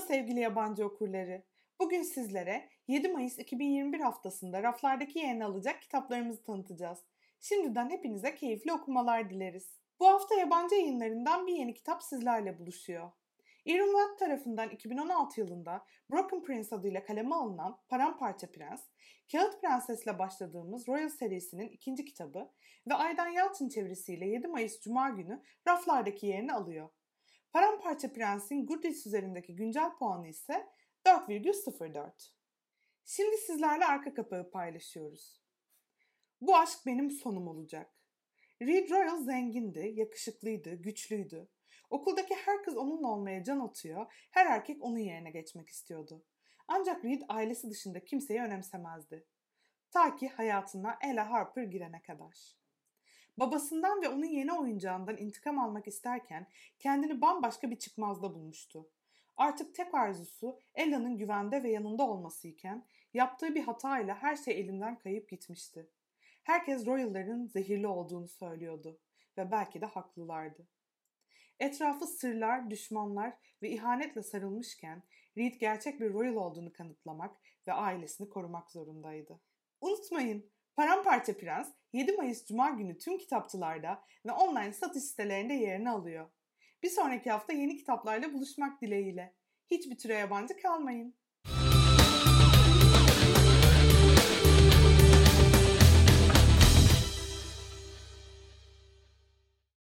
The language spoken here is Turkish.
sevgili yabancı okurları. Bugün sizlere 7 Mayıs 2021 haftasında raflardaki yerini alacak kitaplarımızı tanıtacağız. Şimdiden hepinize keyifli okumalar dileriz. Bu hafta yabancı yayınlarından bir yeni kitap sizlerle buluşuyor. Aaron Watt tarafından 2016 yılında Broken Prince adıyla kaleme alınan Paramparça Prens, Kağıt Prenses'le başladığımız Royal serisinin ikinci kitabı ve Aydan Yalçın çevirisiyle 7 Mayıs Cuma günü raflardaki yerini alıyor. Paramparça Prens'in Goodreads üzerindeki güncel puanı ise 4,04. Şimdi sizlerle arka kapağı paylaşıyoruz. Bu aşk benim sonum olacak. Reed Royal zengindi, yakışıklıydı, güçlüydü. Okuldaki herkes onunla olmaya can atıyor, her erkek onun yerine geçmek istiyordu. Ancak Reed ailesi dışında kimseyi önemsemezdi. Ta ki hayatına Ella Harper girene kadar. Babasından ve onun yeni oyuncağından intikam almak isterken kendini bambaşka bir çıkmazda bulmuştu. Artık tek arzusu Ella'nın güvende ve yanında olmasıyken yaptığı bir hatayla her şey elinden kayıp gitmişti. Herkes Royal'ların zehirli olduğunu söylüyordu ve belki de haklılardı. Etrafı sırlar, düşmanlar ve ihanetle sarılmışken Reed gerçek bir Royal olduğunu kanıtlamak ve ailesini korumak zorundaydı. Unutmayın, Paramparça Prens 7 Mayıs Cuma günü tüm kitapçılarda ve online satış sitelerinde yerini alıyor. Bir sonraki hafta yeni kitaplarla buluşmak dileğiyle. Hiçbir türe yabancı kalmayın.